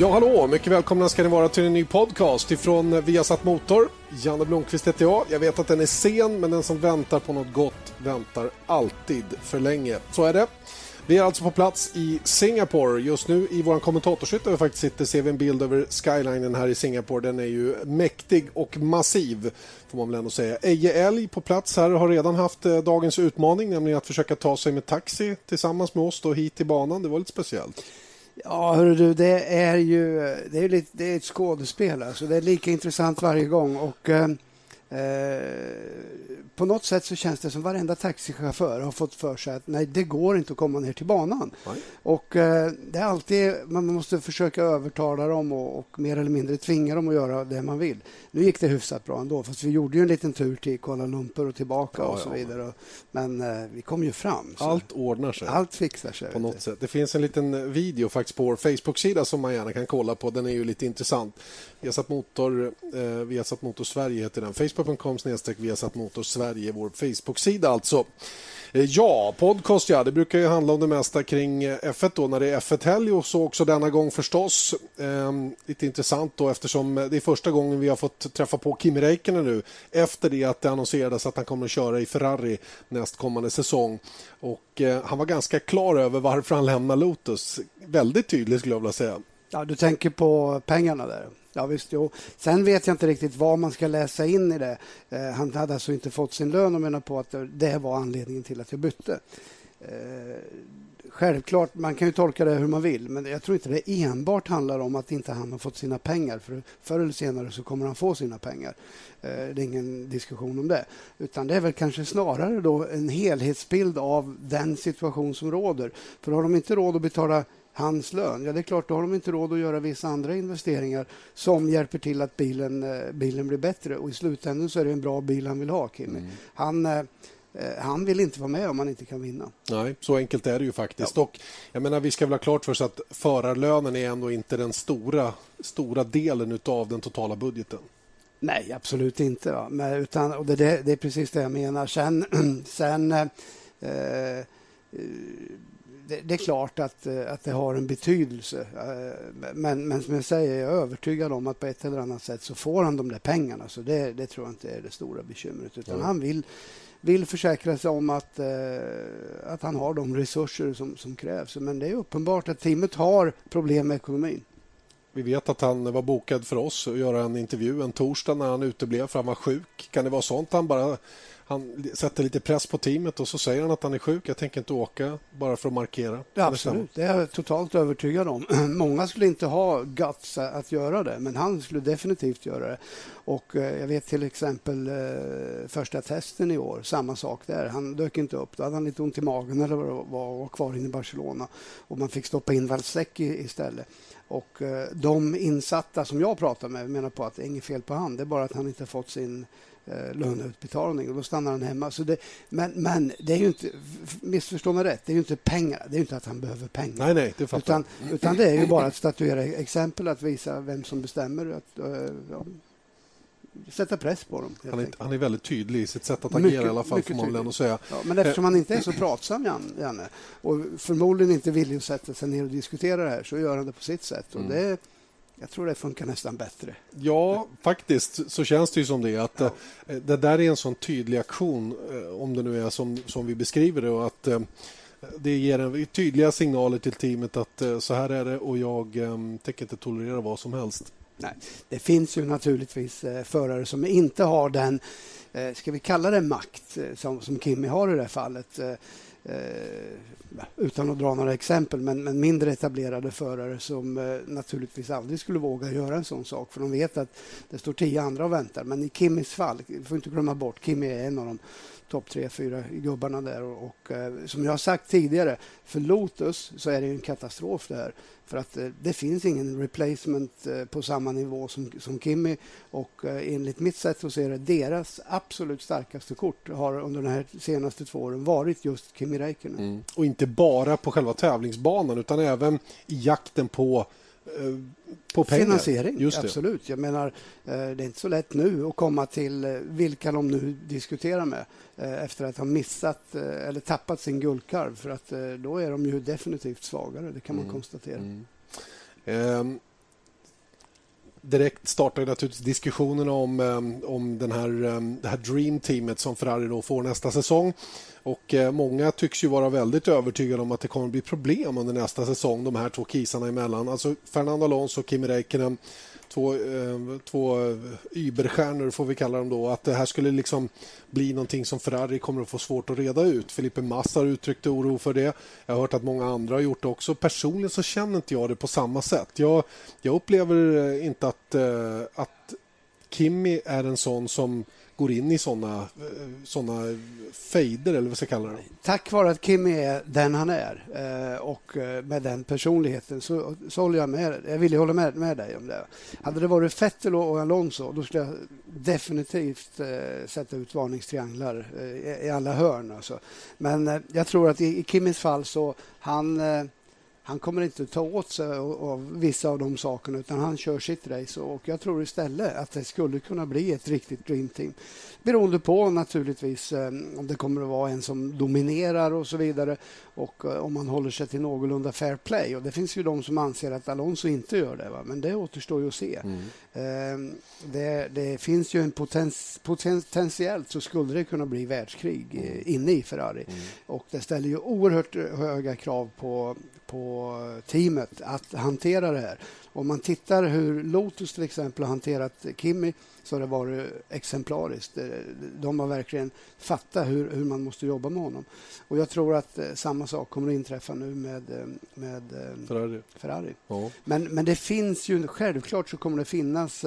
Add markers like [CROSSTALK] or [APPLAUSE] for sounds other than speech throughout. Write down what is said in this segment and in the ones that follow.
Ja, hallå! Mycket välkomna ska ni vara till en ny podcast ifrån Viasat Motor. Janne Blomqvist heter jag. Jag vet att den är sen, men den som väntar på något gott väntar alltid för länge. Så är det. Vi är alltså på plats i Singapore. Just nu i vår kommentatorshytt där vi faktiskt sitter ser vi en bild över skylinen här i Singapore. Den är ju mäktig och massiv får man väl ändå säga. Eje Älg på plats här har redan haft eh, dagens utmaning, nämligen att försöka ta sig med taxi tillsammans med oss då hit till banan. Det var lite speciellt. Ja, hörru du, det är ju det är lite, det är ett skådespel. Alltså. Det är lika intressant varje gång. Och, eh, eh på något sätt så känns det som varenda taxichaufför har fått för sig att nej, det går inte att komma ner till banan. Och eh, det är alltid, man måste försöka övertala dem och, och, mer eller mindre tvinga dem att göra det man vill. Nu gick det hyfsat bra ändå, fast vi gjorde ju en liten tur till Kuala Lumpur och tillbaka ja, och så ja. vidare. Men eh, vi kom ju fram. Så. Allt ordnar sig. Allt fixar sig. På något sätt. Det finns en liten video faktiskt på vår Facebook-sida som man gärna kan kolla på. Den är ju lite intressant. Vi har satt motor, eh, satt motor Sverige heter den. Facebook facebook.com snedstreck Viasat Motor Sverige, vår Facebook-sida alltså. Eh, ja, podcast ja, det brukar ju handla om det mesta kring eh, F1 då när det är F1-helg och så också denna gång förstås. Ehm, lite intressant då eftersom det är första gången vi har fått träffa på Kimi Räikkönen nu efter det att det annonserades att han kommer att köra i Ferrari nästkommande säsong. Och eh, han var ganska klar över varför han lämnar Lotus. Väldigt tydligt skulle jag vilja säga. Ja, du tänker på pengarna där? Ja, visst, jo. Sen vet jag inte riktigt vad man ska läsa in i det. Eh, han hade alltså inte fått sin lön och menar på att det var anledningen till att jag bytte. Eh, självklart, man kan ju tolka det hur man vill, men jag tror inte det enbart handlar om att inte han har fått sina pengar. För förr eller senare så kommer han få sina pengar. Eh, det är ingen diskussion om det. Utan det är väl kanske snarare då en helhetsbild av den situation som råder. För har de inte råd att betala hans lön. Ja, det är klart, då har de inte råd att göra vissa andra investeringar som hjälper till att bilen, eh, bilen blir bättre. Och i slutändan så är det en bra bil han vill ha, Kimi. Mm. Han, eh, eh, han vill inte vara med om han inte kan vinna. Nej, så enkelt är det ju faktiskt. Ja. Och jag menar, vi ska väl ha klart för oss att förarlönen är ändå inte den stora, stora delen av den totala budgeten. Nej, absolut inte. Va? Men, utan, och det, det, det, är precis det jag menar. Sen, [CLEARS THROAT] sen eh, det, det, är klart att, eh, att det har en betydelse. Eh, men, men som jag säger, jag är övertygad om att på ett eller annat sätt så får han de där pengarna. Så det, det tror jag inte är det stora bekymret. Utan mm. han vill, vill försäkra sig om att, eh, att han har de resurser som, som krävs. Men det är uppenbart att teamet har problem med ekonomin. Vi vet att han var bokad för oss att göra en intervju en torsdag när han uteblev för han var sjuk. Kan det vara sånt han bara han sätter lite press på teamet och så säger han att han är sjuk. Jag tänker inte åka bara för att markera. Ja, absolut, det är jag totalt övertygad om. [CLEARS THROAT] Många skulle inte ha guts att göra det, men han skulle definitivt göra det. Och eh, jag vet till exempel eh, första testen i år, samma sak där. Han dök inte upp. Då hade han lite ont i magen eller var, var kvar inne i Barcelona och man fick stoppa in Valsecki istället. Och eh, de insatta som jag pratar med menar på att det är inget fel på han. Det är bara att han inte fått sin eh, löneutbetalning och då stannar han hemma. Så det, men, men det är ju inte, missförstå mig rätt, det är ju inte pengar. Det är ju inte att han behöver pengar. Nej, nej, det utan, utan det är ju bara att statuera exempel, att visa vem som bestämmer. Att, ja, sätta press på dem. Han är, han är, väldigt tydlig i sitt sätt att agera i alla fall, får man väl säga. Ja, men eftersom han inte är så pratsam, Janne, och förmodligen inte villig att sätta sig ner och diskutera det här, så gör han det på sitt sätt. Och mm. det jag tror det funkar nästan bättre. Ja, faktiskt så känns det ju som det. Att ja. Eh, det där är en sån tydlig aktion, eh, om det nu är som, som vi beskriver det. Och att eh, det ger en, tydliga signaler till teamet att så här är det och jag tänker inte tolerera vad som helst. Nej, det finns ju naturligtvis eh, förare som inte har den, eh, ska vi kalla det makt, eh, som, som Kimi har i det här fallet utan att dra några exempel, men, men mindre etablerade förare som eh, naturligtvis aldrig skulle våga göra en sån sak, för de vet att det står tio andra och väntar. Men i Kimmys fall, vi får inte glömma bort, Kimmy är en av de topp tre, fyra gubbarna där. Och, och eh, som jag har sagt tidigare, för Lotus så är det en katastrof det här. För att eh, det finns ingen replacement eh, på samma nivå som, som Kimi och eh, enligt mitt sätt att se det, deras absolut starkaste kort har under de här senaste två åren varit just Kimi Räikkönen. Mm. Inte bara på själva tävlingsbanan utan även i jakten på på pengar. Finansiering, absolut. Jag menar, det är inte så lätt nu att komma till vilka de nu diskuterar med efter att ha missat eller tappat sin guldkarv. För att då är de ju definitivt svagare, det kan man mm. konstatera. Mm. Um direkt startar naturligtvis diskussionerna om, eh, om den här, eh, det här Dream Teamet som Ferrari då får nästa säsong. Och eh, Många tycks ju vara väldigt övertygade om att det kommer att bli problem under nästa säsong, de här två kisarna emellan. Alltså Fernando Alonso och Kimi Räikkönen två, eh, två eh, überstjärnor får vi kalla dem då, att det här skulle liksom bli någonting som Ferrari kommer att få svårt att reda ut. Felipe Massa har uttryckt oro för det. Jag har hört att många andra har gjort det också. Personligen så känner inte jag det på samma sätt. Jag, jag upplever eh, inte att, att Kimi är en sån som går in i såna, såna fejder, eller vad ska jag kalla det? Tack vare att Kim är den han är eh, och eh, med den personligheten så, så håller jag med. Jag vill hålla med, med dig om det. Hade det varit Vettel och Alonso då skulle jag definitivt eh, sätta ut varningstrianglar i alla hörn. Alltså. Men jag tror att i, i Kimmys fall så han han kommer inte ta åt sig av vissa av de sakerna utan han kör sitt race. Och jag tror istället att det skulle kunna bli ett riktigt Dream Team. Beroende på naturligtvis eh, om det kommer att vara en som dominerar och så vidare och eh, om man håller sig till någorlunda fair play. Och Det finns ju de som anser att Alonso inte gör det, va? men det återstår ju att se. Mm. Ehm, det, det, finns ju en potens, potentiellt så skulle det kunna bli världskrig mm. inne i Ferrari. Mm. Och Det ställer ju oerhört höga krav på, på teamet att hantera det här. Om man tittar hur Lotus till exempel har hanterat Kimi så har det varit exemplariskt. De har verkligen fattat hur, hur man måste jobba med honom. Och Jag tror att eh, samma sak kommer att inträffa nu med, eh, med eh, Ferrari. Ferrari. Ja. Men, men det finns ju, självklart så kommer det finnas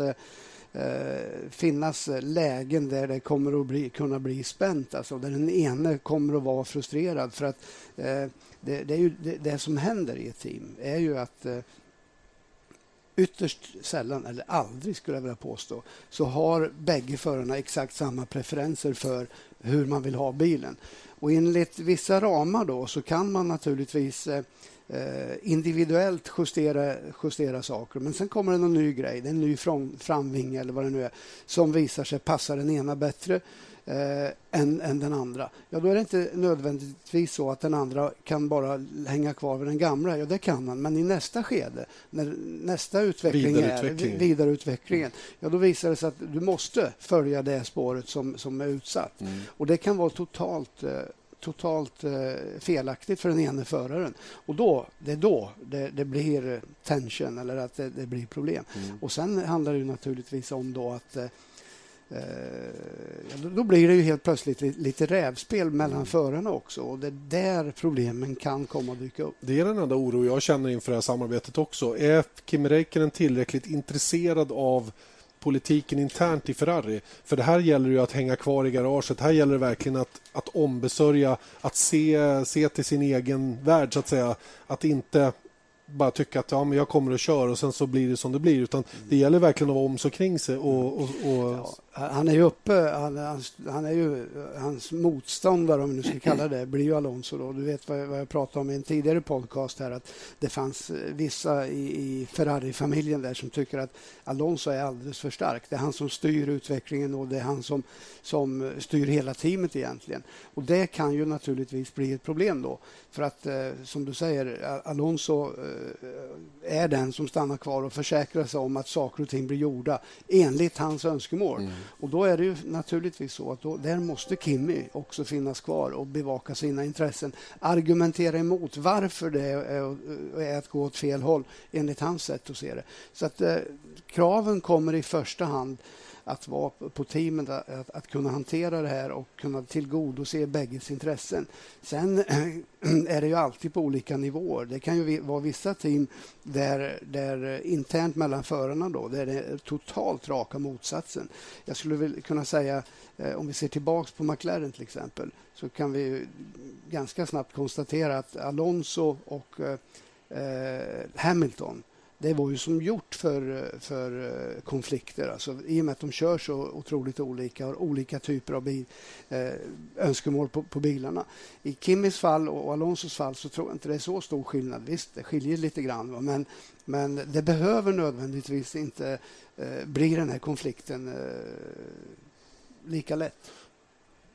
eh, finnas lägen där det kommer att bli, kunna bli spänt, alltså där den ene kommer att vara frustrerad. För att eh, det, det, är ju, det, det, som händer i ett team är ju att eh, ytterst sällan, eller aldrig skulle jag vilja påstå, så har bägge förarna exakt samma preferenser för hur man vill ha bilen. Och enligt vissa ramar då så kan man naturligtvis eh, eh individuellt justera, justera saker. Men sen kommer det någon ny grej, det är en ny framvinge eller vad det nu är, som visar sig passa den ena bättre eh, än, än den andra. Ja, då är det inte nödvändigtvis så att den andra kan bara hänga kvar vid den gamla. Ja, det kan man. Men i nästa skede, när nästa utveckling vidareutveckling. är vidareutvecklingen, ja, då visar det sig att du måste följa det spåret som, som är utsatt. Mm. Och det kan vara totalt eh, totalt eh, felaktigt för den ene föraren. Och då, det är då det, det blir tension eller att det, det blir problem. Mm. Och Sen handlar det naturligtvis om då att Eh, då blir det ju helt plötsligt lite rävspel mellan mm. förarna också och det är där problemen kan komma att dyka upp. Det är den enda oro jag känner inför det här samarbetet också. Är Kim Räikkönen tillräckligt intresserad av politiken internt i Ferrari. För det här gäller ju att hänga kvar i garaget. Här gäller det verkligen att, att ombesörja, att se, se till sin egen värld så att säga. Att inte bara tycka att ja, men jag kommer och kör och sen så blir det som det blir. Utan. Det gäller verkligen att vara om sig kring sig. Och, och, och... Ja, han är ju uppe, han, han, är ju, hans motståndare, om vi nu ska kalla det, blir ju Alonso. Då. Du vet vad jag, vad jag pratade om i en tidigare podcast här, att det fanns eh, vissa i, i Ferrari-familjen där som tycker att Alonso är alldeles för stark. Det är han som styr utvecklingen och det är han som, som styr hela teamet egentligen. Och det kan ju naturligtvis bli ett problem då. För att, eh, som du säger, Alonso eh, är den som stannar kvar och försäkrar sig om att saker och ting blir gjorda enligt hans önskemål. Mm. Och då är det ju naturligtvis så att då, där måste Kimmy också finnas kvar och bevaka sina intressen. Argumentera emot varför det är, är att gå åt fel håll enligt hans sätt att se det. Så att eh, kraven kommer i första hand att vara på teamet, att, att, kunna hantera det här och kunna tillgodose bägges intressen. Sen [CLEARS THROAT] är det ju alltid på olika nivåer. Det kan ju vara vissa team där, där internt mellan förarna då, där det är totalt raka motsatsen. Jag skulle väl kunna säga, eh, om vi ser tillbaks på McLaren till exempel, så kan vi ganska snabbt konstatera att Alonso och eh, eh, Hamilton det var ju som gjort för, för eh, konflikter. Alltså, I och med att de kör så otroligt olika och har olika typer av bil, eh, önskemål på, på, bilarna. I Kimmys fall och Alonsos fall så tror jag inte det är så stor skillnad. Visst, det skiljer lite grann, va? Men, men det behöver nödvändigtvis inte eh, bli den här konflikten eh, lika lätt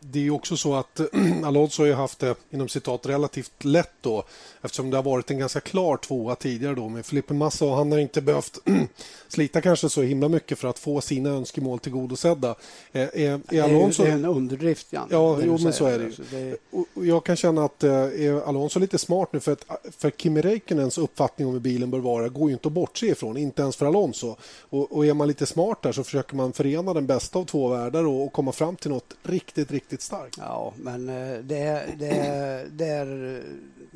det är ju också så att [CLEARS THROAT] Alonso har haft det inom citat relativt lätt då eftersom det har varit en ganska klar tvåa tidigare då med Felipe Massa och han har inte behövt [CLEARS THROAT] slita kanske så himla mycket för att få sina önskemål tillgodosedda. Är, är, är Alonso... Det är en underdrift, Jan. Ja, jo, men så är det ju. Alltså, det... Och jag kan känna att eh, är Alonso lite smart nu för att för Kimi Räikkönens uppfattning om hur bilen bör vara går ju inte att bortse ifrån, inte ens för Alonso. Och, och är man lite smart där så försöker man förena den bästa av två världar och, och komma fram till något riktigt, riktigt starkt. Ja, men eh, det, det, det är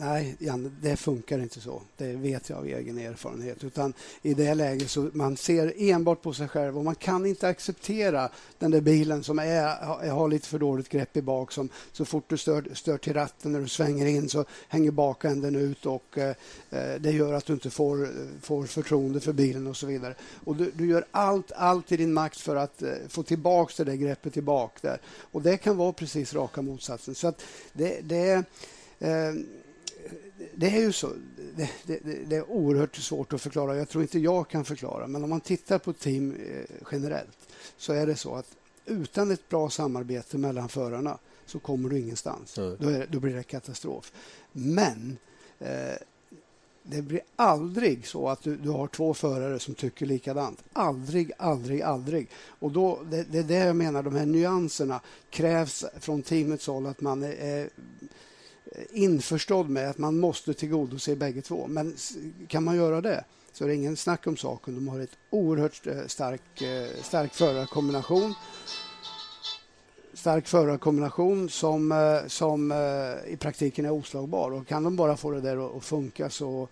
nej, Jan, det funkar inte så. Det vet jag av egen erfarenhet. Utan I det läget så man ser enbart på sig själv och man kan inte acceptera den där bilen som är, har lite för dåligt grepp i bak. Som, så fort du stör, stör till ratten när du svänger in så hänger bakänden ut och eh, eh, det gör att du inte får, får förtroende för bilen och så vidare. Och du, du gör allt, allt i din makt för att eh, få tillbaka det där greppet tillbaka där. Och det kan vara precis raka motsatsen. Så att det, det eh, det är ju så. Det, det, det, är oerhört svårt att förklara. Jag tror inte jag kan förklara. Men om man tittar på team eh, generellt så är det så att utan ett bra samarbete mellan förarna så kommer du ingenstans. Mm. Då, är, då, blir det katastrof. Men eh, det blir aldrig så att du, du, har två förare som tycker likadant. Aldrig, aldrig, aldrig. Och då, det, det är det jag menar, de här nyanserna krävs från teamets håll att man är, är införstådd med att man måste tillgodose bägge två. Men kan man göra det så är det ingen snack om saken. De har ett oerhört eh, stark, eh, stark förarkombination stark förarkombination som, eh, som i praktiken är oslagbar. Och kan de bara få det där att funka så...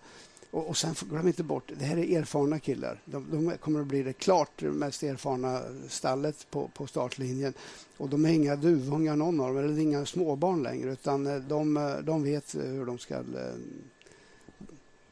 Och, och sen glöm inte bort, det här är erfarna killar. De, de, kommer att bli det klart mest erfarna stallet på, på startlinjen. Och de är inga duvungar någon av dem, eller inga småbarn längre utan eh, de, eh, de vet hur de ska eh,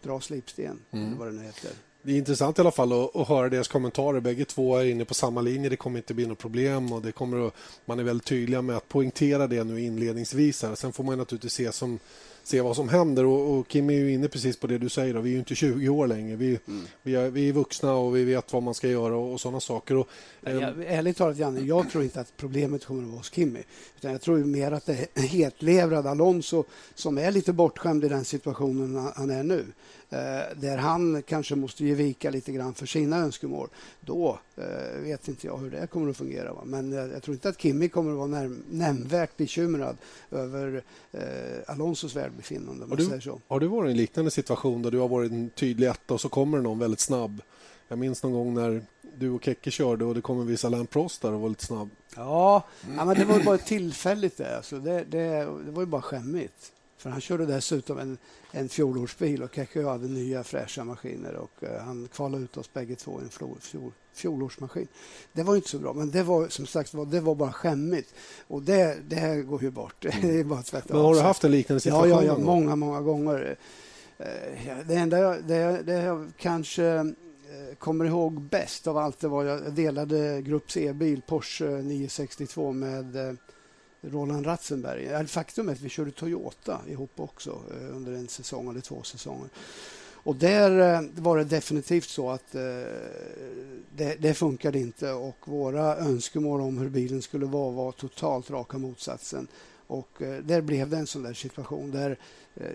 dra slipsten, mm. eller vad det nu heter. Det är intressant i alla fall att, att höra deras kommentarer. Bägge två är inne på samma linje. Det kommer inte bli något problem. och det kommer att, Man är väldigt tydliga med att poängtera det nu inledningsvis. Här. Sen får man naturligtvis se som se vad som händer. Och, och, Kim är ju inne precis på det du säger. Då. Vi är ju inte 20 år längre. Vi, mm. vi, är, vi är vuxna och vi vet vad man ska göra och, och sådana saker. Och, eh, jag, ärligt talat, Janne, jag tror inte att problemet kommer att vara hos Kimmy. Utan jag tror mer att det är [LAUGHS] hetlevrad Alonso som är lite bortskämd i den situationen han är nu. Eh, där han kanske måste ge vika lite grann för sina önskemål. Då eh, vet inte jag hur det kommer att fungera. Va? Men jag, jag tror inte att Kimmy kommer att vara näm nämnvärt bekymrad över eh, Alonsos välbefinnande. Har du, har du varit i en liknande situation där du har varit en tydlig etta och så kommer någon väldigt snabb? Jag minns någon gång när du och Kekke körde och det kom en viss Alain Prost där och var lite snabb. Ja, ja men det var bara tillfälligt det. Alltså det, det. Det var ju bara skämmigt. För han körde dessutom en, en fjolårsbil och Kekke hade nya fräscha maskiner och uh, han kvalade ut oss bägge två i en fjol, fjol, fjolårsmaskin. Det var inte så bra, men det var som sagt det var bara skämmigt. Och det, det går ju bort. Mm. [LAUGHS] det är bara att men har du haft en liknande situation? Ja, ja, ja många, många gånger. Uh, det enda jag, det, det jag kanske uh, kommer ihåg bäst av allt det var jag delade Grupp C-bil, Porsche 962 med Roland Ratzenberg. Faktum är att vi körde Toyota ihop också eh, under en säsong eller två säsonger. Och där eh, var det definitivt så att eh, det, det funkade inte och våra önskemål om hur bilen skulle vara var totalt raka motsatsen. Och där blev det en sån där situation där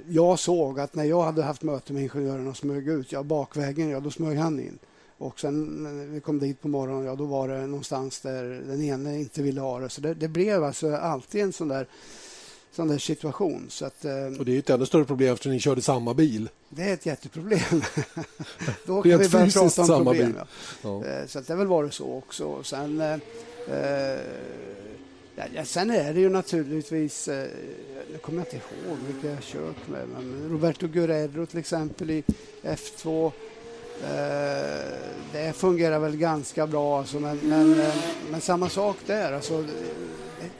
jag såg att när jag hade haft möte med ingenjörerna och smög ut, ja bakvägen, ja då smög han in. Och sen när vi kom dit på morgonen, ja då var det någonstans där den ene inte ville ha det. Så det, det blev alltså alltid en sån där, sån där situation. Så att, eh, och det är ett ännu större problem eftersom ni körde samma bil. Det är ett jätteproblem. [LAUGHS] då kan vi börja prata om samma problem. Bil. Ja. Ja. Eh, så att det har väl varit så också. Sen, eh, eh ja, sen är det ju naturligtvis, eh, jag kommer inte ihåg vilka jag kört med, men Roberto Guerrero till exempel i F2 Eh, Eh, det fungerar väl ganska bra, alltså, men, men, eh, men, samma sak där. Alltså,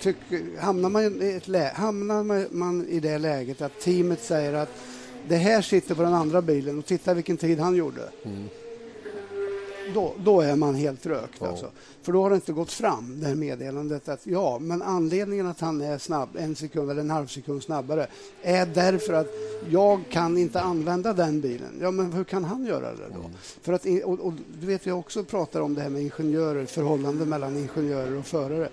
tyck, hamnar, man i ett lä, hamnar man i det läget att teamet säger att det här sitter på den andra bilen och titta vilken tid han gjorde. Mm då, då är man helt rökt. Ja. Alltså. För då har det inte gått fram, det här meddelandet att ja, men anledningen att han är snabb, en sekund eller en halv sekund snabbare, är därför att jag kan inte använda den bilen. Ja, men hur kan han göra det då? Mm. För att, och, och, du vet, vi också pratar om det här med ingenjörer, förhållande mellan ingenjörer och förare.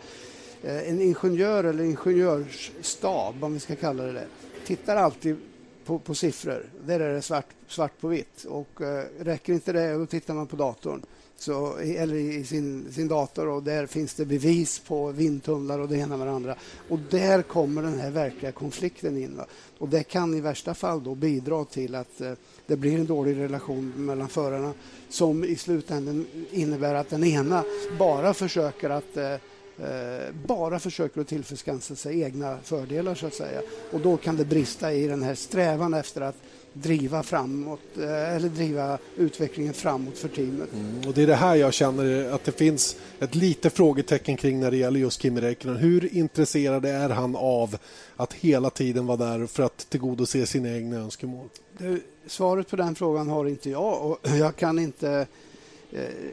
eh, en ingenjör eller ingenjörsstab, om vi ska kalla det det, tittar alltid på, på siffror. Där är det svart, svart på vitt. Och eh, räcker inte det, då tittar man på datorn. Så, eller i sin, sin dator och där finns det bevis på vindtunnlar och det ena med det andra. Och där kommer den här verkliga konflikten in. Va? Och det kan i värsta fall då bidra till att eh, det blir en dålig relation mellan förarna som i slutändan innebär att den ena bara försöker att eh, bara försöker att tillförskansa sig egna fördelar så att säga. Och då kan det brista i den här strävan efter att driva framåt eh, eller driva utvecklingen framåt för teamet. Mm, och Det är det här jag känner att det finns ett litet frågetecken kring när det gäller just Kimi Räikkönen. Hur intresserad är han av att hela tiden vara där för att tillgodose sina egna önskemål? Det, svaret på den frågan har inte jag och [CLEARS THROAT] jag kan inte Eh,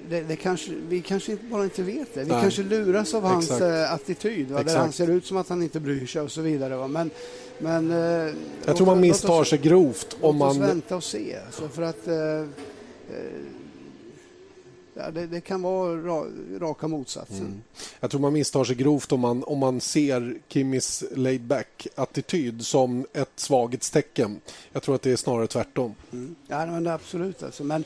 det, det kanske, vi kanske bara inte vet det. Vi Nej. kanske luras av hans Exakt. Eh, attityd. Va? Där han ser ut som att han inte bryr sig och så vidare. Va? Men, men, eh, jag tror man misstar sig grovt. Om låt oss man... vänta och se. Alltså för att, eh, Ja, det, det, kan vara ra, raka motsatsen. Mm. Jag tror man misstar sig grovt om man, om man ser Kimmis laid back-attityd som ett svaghetstecken. Jag tror att det är snarare tvärtom. Mm. Ja, men absolut. Alltså. Men,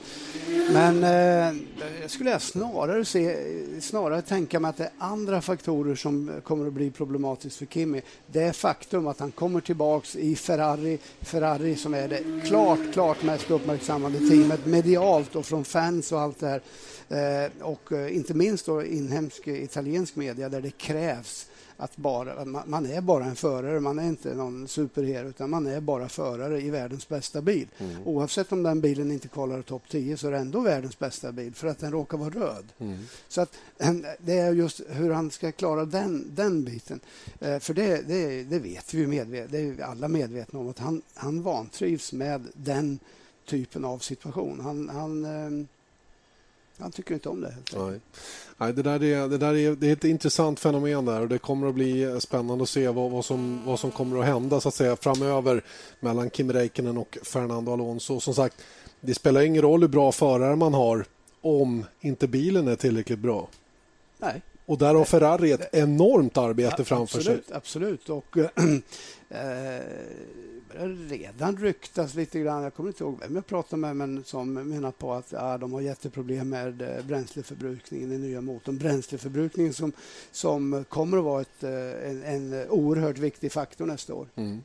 men eh, jag skulle snarare, se, snarare tänka mig att det är andra faktorer som kommer att bli problematiskt för Kimmy. Det är faktum att han kommer tillbaks i Ferrari, Ferrari som är det klart, klart mest uppmärksammade teamet medialt och från fans och allt det här. Eh, och eh, inte minst då inhemsk italiensk media där det krävs att bara, man är bara en förare, man är inte någon superhero utan man är bara förare i världens bästa bil. Mm. Oavsett om den bilen inte kollar topp 10 så är det ändå världens bästa bil för att den råkar vara röd. Mm. Så att eh, det är just hur han ska klara den, den biten. För det, det, det vet vi medvet, det är alla medvetna om att han, han vantrivs med den typen av situation. Han, han han tycker inte om det. Nej. Nej, det, där är, det, där är, det är ett intressant fenomen där och det kommer att bli spännande att se vad, vad, som, vad som kommer att hända så att säga, framöver mellan Kim Räikkönen och Fernando Alonso. Som sagt, det spelar ingen roll hur bra förare man har om inte bilen är tillräckligt bra. Nej. Och där har Ferrari ett enormt arbete ja, framför absolut, sig. Absolut. Och, [CLEARS THROAT] äh, redan ryktas lite grann. Jag kommer inte ihåg vem jag pratade med men som menar på att ja, de har jätteproblem med eh, bränsleförbrukningen i nya motorn. Bränsleförbrukningen som, som kommer att vara ett, eh, en, en oerhört viktig faktor nästa år. Mm.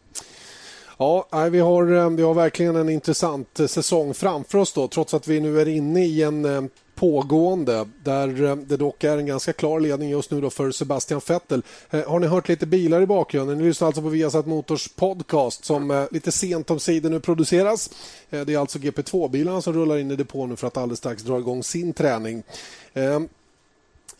Ja, vi har, eh, vi har verkligen en intressant eh, säsong framför oss då, trots att vi nu är inne i en eh, pågående där det dock är en ganska klar ledning just nu då för Sebastian Vettel. Har ni hört lite bilar i bakgrunden? Ni lyssnar alltså på Viasat Motors podcast som lite sent om sidan nu produceras. Det är alltså GP2-bilarna som rullar in i depån nu för att alldeles strax dra igång sin träning.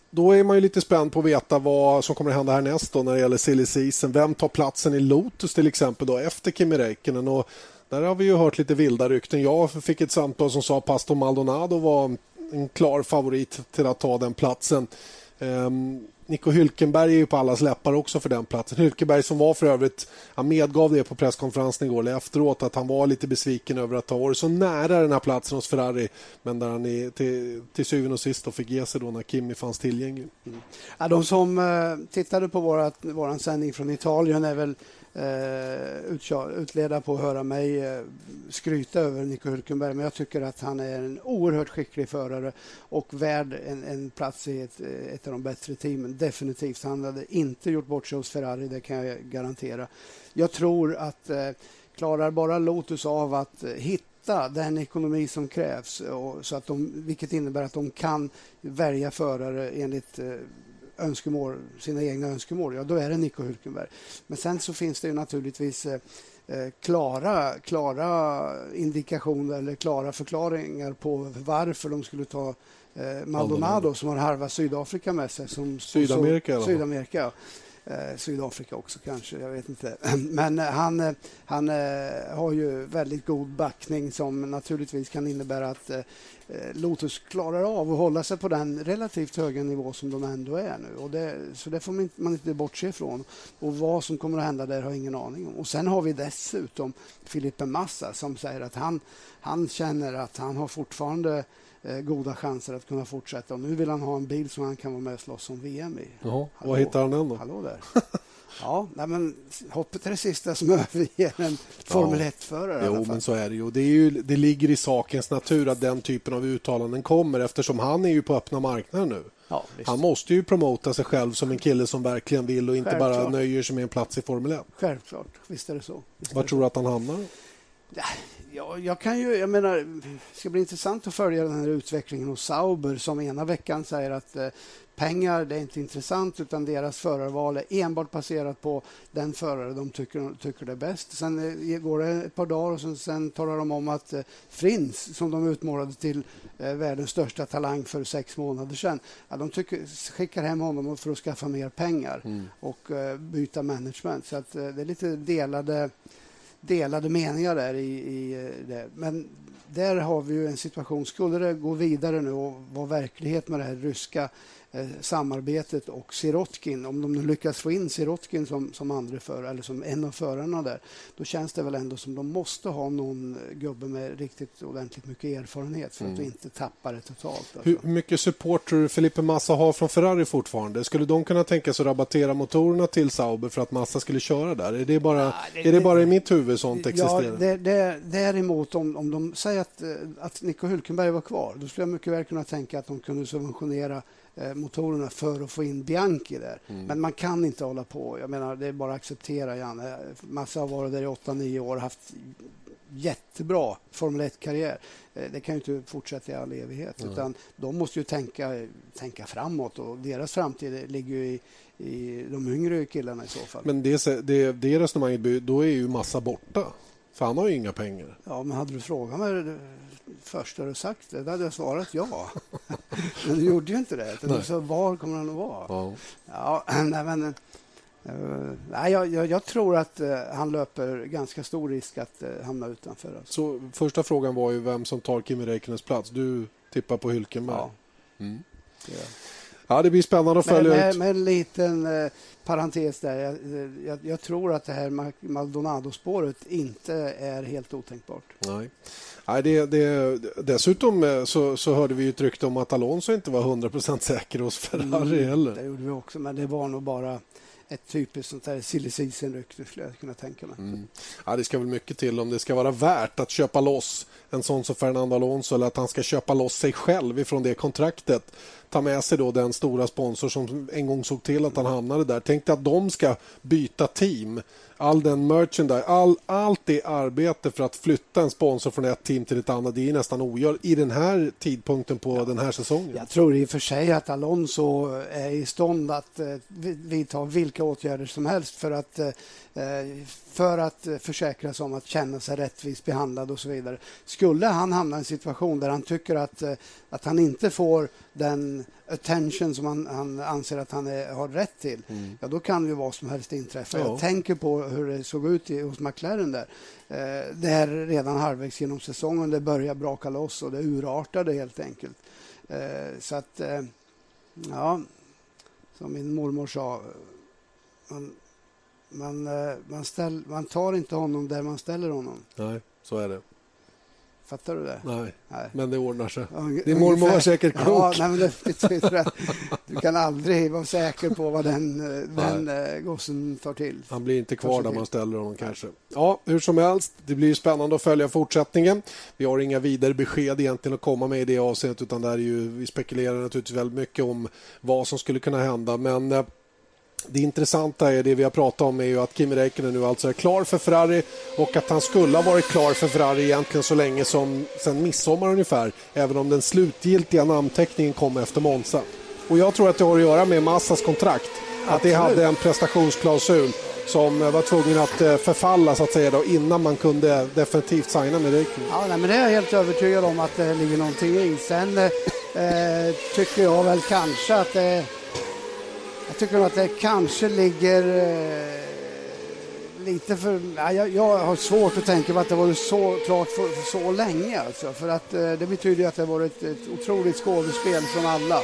Då är man ju lite spänd på att veta vad som kommer att hända härnäst då när det gäller silly season. Vem tar platsen i Lotus till exempel då efter Kimi Räikkönen? Och där har vi ju hört lite vilda rykten. Jag fick ett samtal som sa att Pastor Maldonado var en klar favorit till att ta den platsen. Um, Nico Hylkenberg är ju på allas läppar också för den platsen. Hylkenberg som var för övrigt, han medgav det på presskonferensen igår eller efteråt att han var lite besviken över att ha varit så nära den här platsen hos Ferrari men där han är, till, till syvende och sist fick ge sig då när Kimi fanns tillgänglig. Mm. Ja, de som eh, tittade på vår sändning från Italien är väl eh, utleda på att höra mig eh, skryta över Nico Hülkenberg. Men jag tycker att han är en oerhört skicklig förare och värd en, en plats i ett, ett, av de bättre teamen. Definitivt. Han hade inte gjort bort sig hos Ferrari, det kan jag garantera. Jag tror att eh, klarar bara Lotus av att eh, hitta den ekonomi som krävs, eh, och, så att de, vilket innebär att de kan välja förare enligt eh, önskemål, sina egna önskemål, ja då är det Nico Hulkenberg. Men sen så finns det ju naturligtvis eh, eh klara, klara indikationer eller klara förklaringar på varför de skulle ta eh, Maldonado som har halva Sydafrika med sig. Som, Sydamerika? Så, Sydamerika. Eh, Sydafrika också kanske, jag vet inte. [CLEARS THROAT] Men eh, han, eh, han har ju väldigt god backning som naturligtvis kan innebära att Lotus klarar av att hålla sig på den relativt höga nivå som de ändå är nu. Och det, så det får man inte, man inte bortse ifrån. Och vad som kommer att hända där har jag ingen aning om. Och sen har vi dessutom Filipe Massa som säger att han, han känner att han har fortfarande goda chanser att kunna fortsätta. Och nu vill han ha en bil som han kan vara med och slåss om VM i. Jaha, var hittar han den då? Hallå där. Ja, nej, men hoppet är det sista som [LAUGHS] överger en Formel 1-förare. Jo, men så är det ju. Det, är ju. det ligger i sakens natur att den typen av uttalanden kommer eftersom han är ju på öppna marknaden nu. Ja, han måste ju promota sig själv som en kille som verkligen vill och inte Självklart. bara nöjer sig med en plats i Formel 1. Självklart, visst är det så. Var tror du att han hamnar? Ja, jag kan ju, jag menar, det ska bli intressant att följa den här utvecklingen hos Sauber som ena veckan säger att eh, pengar det är inte intressant utan deras förarval är enbart baserat på den förare de tycker, tycker det är bäst. Sen eh, går det ett par dagar och sen, sen talar de om att eh, Frins, som de utmålade till eh, världens största talang för sex månader sedan, ja, de tycker, skickar hem honom för att skaffa mer pengar mm. och eh, byta management. Så att, eh, det är lite delade delade meningar där i, i eh, det. Men där har vi ju en situation. Skulle det gå vidare nu och vara verklighet med det här ryska samarbetet och Sirotkin, om de nu lyckas få in Sirotkin som, som andra förare eller som en av förarna där, då känns det väl ändå som de måste ha någon gubbe med riktigt ordentligt mycket erfarenhet för mm. att inte tappa det totalt. Alltså. Hur mycket support tror du Felipe Massa har från Ferrari fortfarande? Skulle de kunna tänka sig att rabattera motorerna till Sauber för att Massa skulle köra där? Är det bara, ja, det, är det bara i mitt huvud sånt existerar? Ja, det, det, däremot om, om de säger att, eh, att Nico Hülkenberg var kvar, då skulle jag mycket väl kunna tänka att de kunde subventionera Eh, motorerna för att få in Bianchi där. Mm. Men man kan inte hålla på. Jag menar, det är bara att acceptera, Janne. Massa har varit där i 8-9 år haft jättebra Formel 1-karriär. Eh, det kan ju inte fortsätta i all evighet. Mm. Utan de måste ju tänka, tänka framåt och deras framtid ligger ju i, i de yngre killarna i så fall. Men det, det, det resonemanget, då är ju Massa borta. För han har ju inga pengar. Ja, men hade du frågat mig först har du sagt det, då hade jag svarat ja. [LAUGHS] men du gjorde ju inte det. Du sa, var kommer han att vara? Ja. ja [CLEARS THROAT] nej, men, uh, nej, jag, jag, jag, tror att uh, han löper ganska stor risk att uh, hamna utanför. Alltså. Så första frågan var ju vem som tar Kimi Räikkönens plats. Du tippar på Hylkenberg. Ja. Mm. Ja, det blir spännande att följa med, ut. Med en liten eh, parentes där. Jag, jag, jag, tror att det här Maldonado-spåret inte är helt otänkbart. Nej. Nej, det, det, dessutom eh, så, så hörde vi ett rykte om att Alonso inte var 100% säker hos Ferrari mm, heller. Det gjorde vi också, men det var nog bara ett typiskt sånt där silly season-rykte skulle jag kunna tänka mig. Mm. Ja, det ska väl mycket till om det ska vara värt att köpa loss en sån som Fernando Alonso eller att han ska köpa loss sig själv ifrån det kontraktet. Ta med sig då den stora sponsor som en gång såg till att han hamnade där. Tänk dig att de ska byta team all den merchandise, all, allt det arbete för att flytta en sponsor från ett team till ett annat, det är nästan ogör i den här tidpunkten på ja. den här säsongen. Jag tror i och för sig att Alonso är i stånd att eh, vidta vilka åtgärder som helst för att eh, för att försäkra sig om att känna sig rättvist behandlad och så vidare. Skulle han hamna i en situation där han tycker att, eh, att han inte får den attention som han, han anser att han är, har rätt till, mm. ja, då kan ju vad som helst inträffa. Ja. Jag tänker på hur det såg ut i, hos McLaren där. Eh, det är redan halvvägs genom säsongen, det börjar braka loss och det urartade helt enkelt. Eh, så att, eh, ja, som min mormor sa, man, man, eh, man, ställ, man tar inte honom där man ställer honom. Nej, så är det. Fattar du det? Nej, nej. men det ordnar sig. Unge, Din mormor var säkert klok. Ja, nej, men det betyder att du kan aldrig vara säker på vad den, eh, den uh, gossen tar till. Han blir inte kvar där man ställer honom kanske. Ja, hur som helst, det blir spännande att följa fortsättningen. Vi har inga vidare besked egentligen att komma med i det avseendet utan där är ju, vi spekulerar naturligtvis väldigt mycket om vad som skulle kunna hända. Men det intressanta är det vi har pratat om är ju att Kimi Räikkönen nu alltså är klar för Ferrari och att han skulle ha varit klar för Ferrari egentligen så länge som sen midsommar ungefär även om den slutgiltiga namnteckningen kom efter Monza. Och jag tror att det har att göra med Massas kontrakt. Att det hade en prestationsklausul som var tvungen att eh, förfalla så att säga då, innan man kunde definitivt signa med Räikkönen. Ja, nej, men det är jag helt övertygad om att det ligger någonting i. Sen eh, tycker jag väl kanske att det jag tycker nog att det kanske ligger eh, lite för... Ja, jag, jag, har svårt att tänka mig att det varit så klart för, för så länge. Alltså, för att eh, det betyder ju att det varit ett otroligt skådespel från alla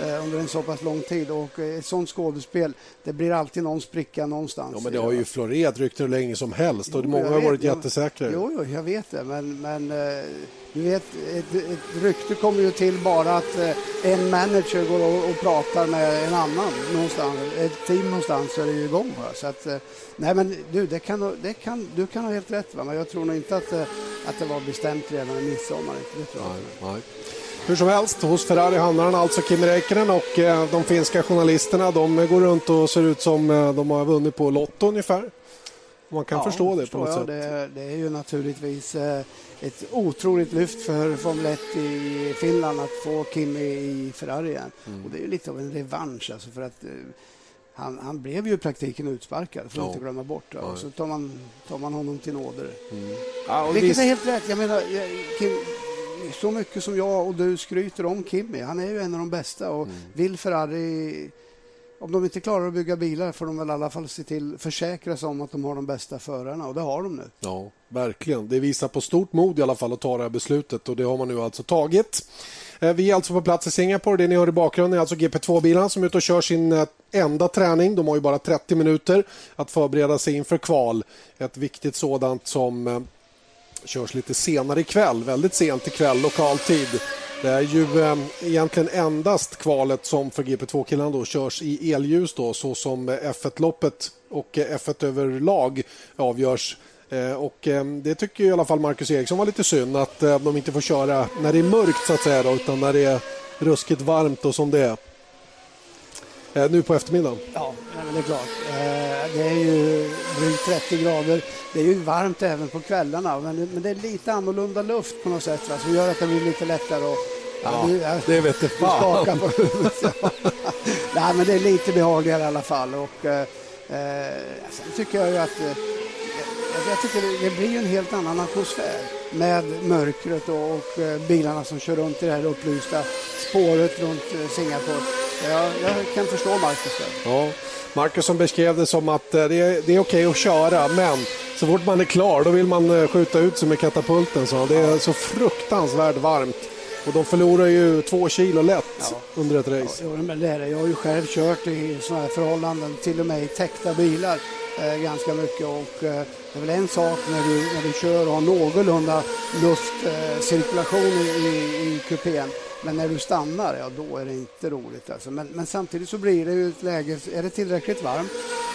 eh, under en så pass lång tid. Och eh, ett sånt skådespel, det blir alltid någon spricka någonstans. Ja, men det har ju florerat rykten hur länge som helst och jo, många har varit jättesäkra. Jo, jo, jag vet det, men, men eh, du vet, ett, ett rykte kommer ju till bara att en manager går och, och, pratar med en annan någonstans, ett team någonstans så är det ju igång. Va? Så att, nej men du, det kan, det kan, du kan ha helt rätt, va? men jag tror nog inte att, att det var bestämt redan i midsommar. Det tror jag. Nej, nej. Hur som helst, hos Ferrari handlar han alltså Kimi Räikkönen och de finska journalisterna de går runt och ser ut som de har vunnit på Lotto ungefär. Man kan ja, förstå det på något sätt. Det, det, är ju naturligtvis ett otroligt lyft för Formel 1 i Finland att få Kimi i Ferrari igen. Mm. Och det är lite av en revansch alltså för att han, han, blev ju i praktiken utsparkad, får ja. inte glömma bort. Ja. Och så tar man, tar man honom till nåder. Mm. Ja, Vilket visst... är helt rätt. Jag menar, Kim, så mycket som jag och du skryter om Kimi, han är ju en av de bästa och mm. vill Ferrari om de inte klarar att bygga bilar får de väl i alla fall se till försäkra sig om att de har de bästa förarna och det har de nu. Ja, verkligen. Det visar på stort mod i alla fall att ta det här beslutet och det har man nu alltså tagit. Eh, vi är alltså på plats i Singapore. Det ni hör i bakgrunden är alltså GP2-bilarna som är ute och kör sin eh, enda träning. De har ju bara 30 minuter att förbereda sig inför kval. Ett viktigt sådant som eh, körs lite senare ikväll, väldigt sent ikväll lokal tid. Det är ju eh, egentligen endast kvalet som för GP2-killarna då körs i elljus då, så som F1-loppet och F1 överlag avgörs. Eh, och eh, det tycker i alla fall Marcus Eriksson var lite synd att eh, de inte får köra när det är mörkt så att säga då, utan när det är ruskigt varmt och som det är. Eh, nu på eftermiddagen. Ja, det är klart. Eh, det är ju drygt 30 grader. Det är ju varmt även på kvällarna men det, är lite annorlunda luft på något sätt va, som gör att det blir lite lättare att Ja, ja, det vet du fan. på [LAUGHS] Nej, men det är lite behagligare i alla fall. Och, eh, eh sen tycker jag ju att eh, jag tycker det, det blir en helt annan atmosfär med mörkret och, och bilarna som kör runt i det här upplysta spåret runt Singapore. Jag, jag kan förstå Marcus där. Ja. Marcus som beskrev det som att det är, det är okej okay att köra men så fort man är klar då vill man skjuta ut sig med katapulten. Så det är så fruktansvärt varmt. Och de förlorar ju två kilo lätt ja. under ett race. Ja, men det är det. Jag har ju själv kört i sådana här förhållanden, till och med i täckta bilar eh, ganska mycket. Och, eh, det är väl en sak när du, när du kör och har någorlunda luftcirkulation eh, i, i kupén. Men när du stannar, ja då är det inte roligt. Alltså. Men, men samtidigt så blir det ju ett läge, är det tillräckligt varmt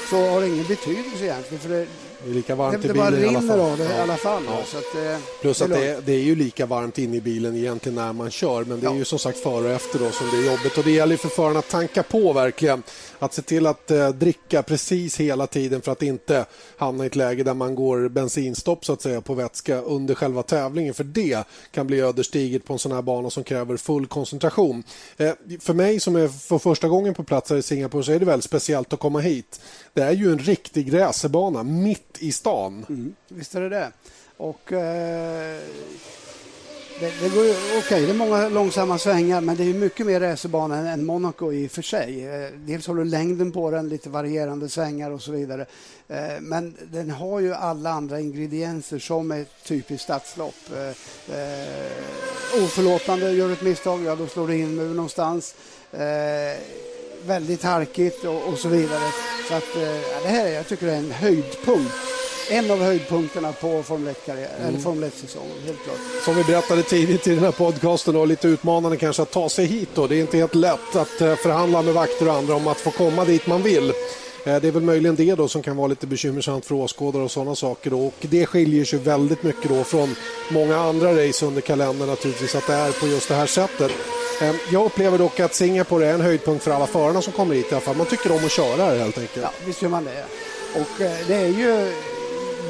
så har det ingen betydelse egentligen. För det, det är lika varmt det, i bilen i alla fall. av det ja. i alla fall. Ja. Så att, eh, Plus att det är, det är, ju lika varmt inne i bilen egentligen när man kör. Men det ja. är ju som sagt före och efter då som det är jobbigt. Och det gäller för förarna att tanka på verkligen. Att se till att eh, dricka precis hela tiden för att inte hamna i ett läge där man går bensinstopp så att säga på vätska under själva tävlingen. För det kan bli ödesdigert på en sån här bana som kräver full koncentration. Eh, för mig som är för första gången på plats här i Singapore så är det väldigt speciellt att komma hit. Det är ju en riktig racerbana mitt i stan. Mm, visst är det det. Och, eh, det, det går okay, det är många långsamma svängar men det är mycket mer racerbana än Monaco i och för sig. Eh, dels har du längden på den, lite varierande svängar och så vidare. Eh, men den har ju alla andra ingredienser som ett typiskt stadslopp. Eh, eh, oförlåtande, gör ett misstag, ja då slår du in mur någonstans. Eh, väldigt harkigt och, och, så vidare. Så att, eh, det här jag tycker det är en höjdpunkt en av höjdpunkterna på Formel 1-säsongen. Mm. helt klart. Som vi berättade tidigt i den här podcasten, och lite utmanande kanske att ta sig hit. Då. Det är inte helt lätt att eh, förhandla med vakter och andra om att få komma dit man vill. Eh, det är väl möjligen det då som kan vara lite bekymmersamt för åskådare och sådana saker. Då. Och det skiljer sig väldigt mycket då från många andra race under kalendern naturligtvis att det är på just det här sättet. Eh, jag upplever dock att Singapore är en höjdpunkt för alla förarna som kommer hit i alla fall. Man tycker om att köra här helt enkelt. Ja, visst gör man det. Och eh, det är ju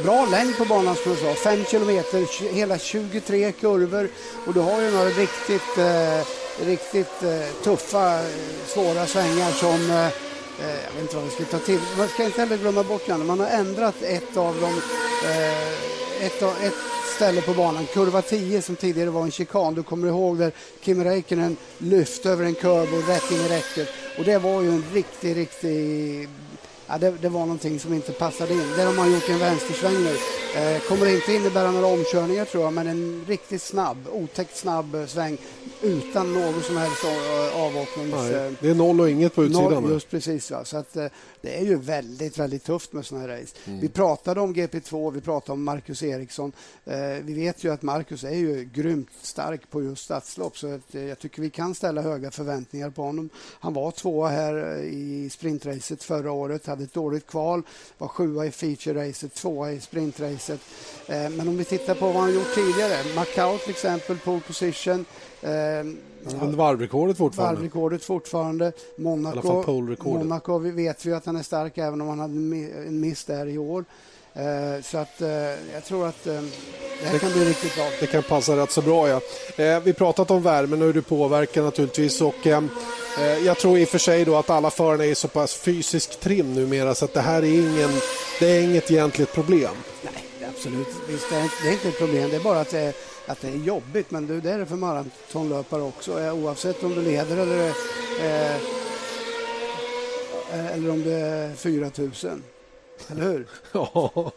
bra längd på banan som jag sa. 5 kilometer, hela 23 kurvor och du har ju några riktigt, eh, riktigt eh, tuffa, svåra svängar som eh, Eh, jag vet inte vad vi ska ta till. Man ska inte heller glömma bort Janne, Man har ändrat ett av dem, eh, ett, av, ett ställe på banan, kurva 10 som tidigare var en chikan. Du kommer ihåg där Kim Räikkönen lyfte över en kurv och rätt in i räcket. Och det var ju en riktig, riktig ja, det, det, var någonting som inte passade in. Där har man gjort en vänstersväng nu. Eh, kommer inte innebära några omkörningar tror jag, men en riktigt snabb, otäckt snabb eh, sväng utan någon som helst avåknings... Nej, det är noll och inget på utsidan. Noll, just precis. Va? Så att, det är ju väldigt, väldigt tufft med sådana här race. Mm. Vi pratade om GP2, vi pratade om Marcus Eriksson. vi vet ju att Marcus är ju grymt stark på just stadslopp så att, jag tycker vi kan ställa höga förväntningar på honom. Han var tvåa här i sprintracet förra året, hade ett dåligt kval, var sjua i feature-racet, tvåa i sprintracet. men om vi tittar på vad han gjort tidigare, Macau till exempel, pole position, Eh, varvrekordet fortfarande. Varvrekordet fortfarande. Monaco, Monaco vet vi att han är stark även om han hade en miss där i år. Eh, så att eh, jag tror att eh, det här kan bli riktigt bra. Det kan passa rätt så bra ja. Eh, vi pratat om värmen och hur det påverkar naturligtvis och eh, eh, jag tror i och för sig då att alla förarna är så pass fysiskt trim numera så att det här är ingen, det är inget egentligt problem. Nej, absolut. Visst, det är, det är inte ett problem. Det är bara att det är att det är jobbigt, men det är det för maratonlöpare också. Oavsett om du leder eller, eh, eh eller om det är 4 000. Eller hur? [LAUGHS] Ja,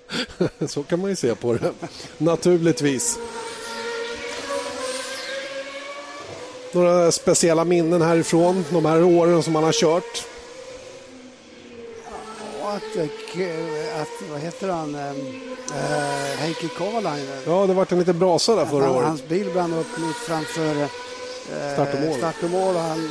så kan man ju se på det. Naturligtvis. Några speciella minnen härifrån, de här åren som man har kört? Att, eh, att vad heter han? Uh, Heikki Kovalainen. Ja, det var en liten brasa där förra året. Hans bil brann upp mitt framför uh, start och mål. Start och mål och han, uh,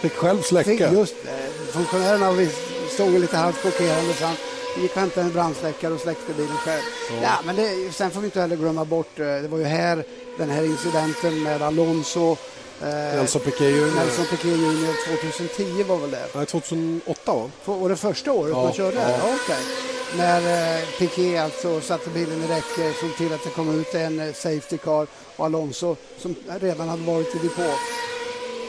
fick själv släcka. Fick just, uh, funktionärerna stod lite halvt chockerande så han gick och hämtade en brandsläckare och släckte bilen själv. Ja. ja men det, sen får vi inte heller glömma bort, det var ju här den här incidenten med Alonso Nelson Piquet Jr. Nelson Piquet Jr. 2010 var väl det? Nej, 2008 va? Var det första året ja, man körde? Ja. Ja, okay när eh, Piqué alltså satte bilen i räcke, såg till att det kom ut en eh, Safety Car och Alonso som redan hade varit i depå